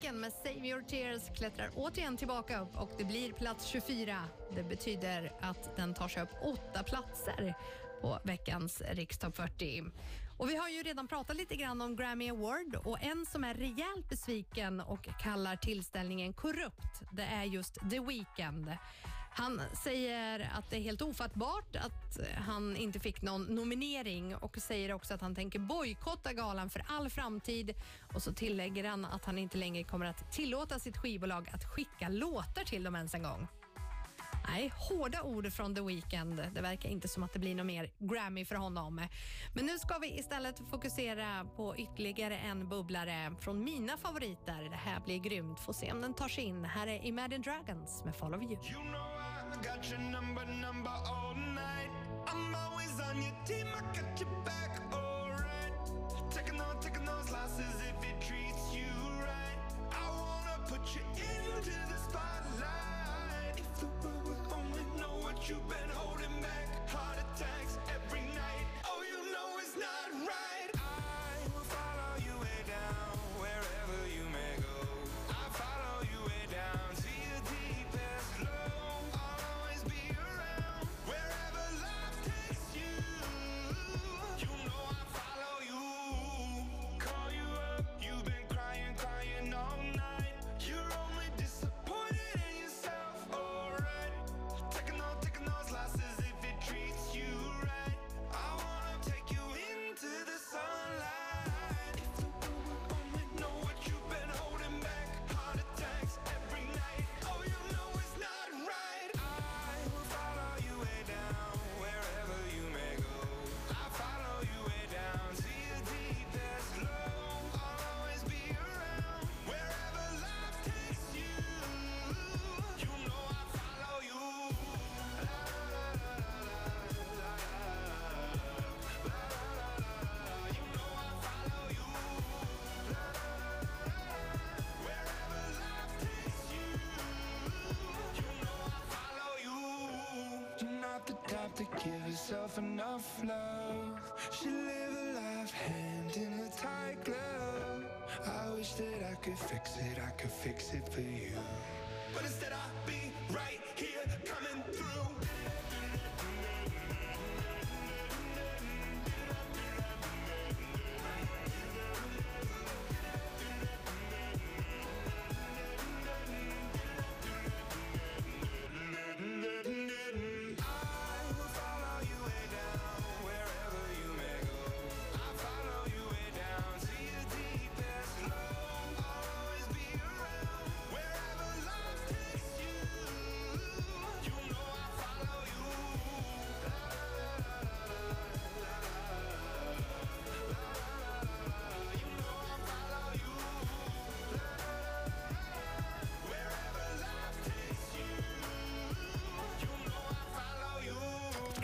Med Save Your Tears klättrar återigen tillbaka upp och det blir plats 24. Det betyder att den tar sig upp åtta platser på veckans Rikstopp 40. Och vi har ju redan pratat lite grann om Grammy Award och en som är rejält besviken och kallar tillställningen korrupt, det är just The Weeknd. Han säger att det är helt ofattbart att han inte fick någon nominering och säger också att han tänker bojkotta galan för all framtid. Och så tillägger han att han inte längre kommer att tillåta sitt skivbolag att skicka låtar till dem ens en gång. Nej, hårda ord från The Weeknd. Det verkar inte som att det blir någon mer Grammy för honom. Men nu ska vi istället fokusera på ytterligare en bubblare från mina favoriter. Det här blir grymt. Får se om den tar sig in. Här är Imagine Dragons med Follow You. You know you been the type to give yourself enough love. Should live a life hand in a tight glove. I wish that I could fix it, I could fix it for you. But instead, I'll be right.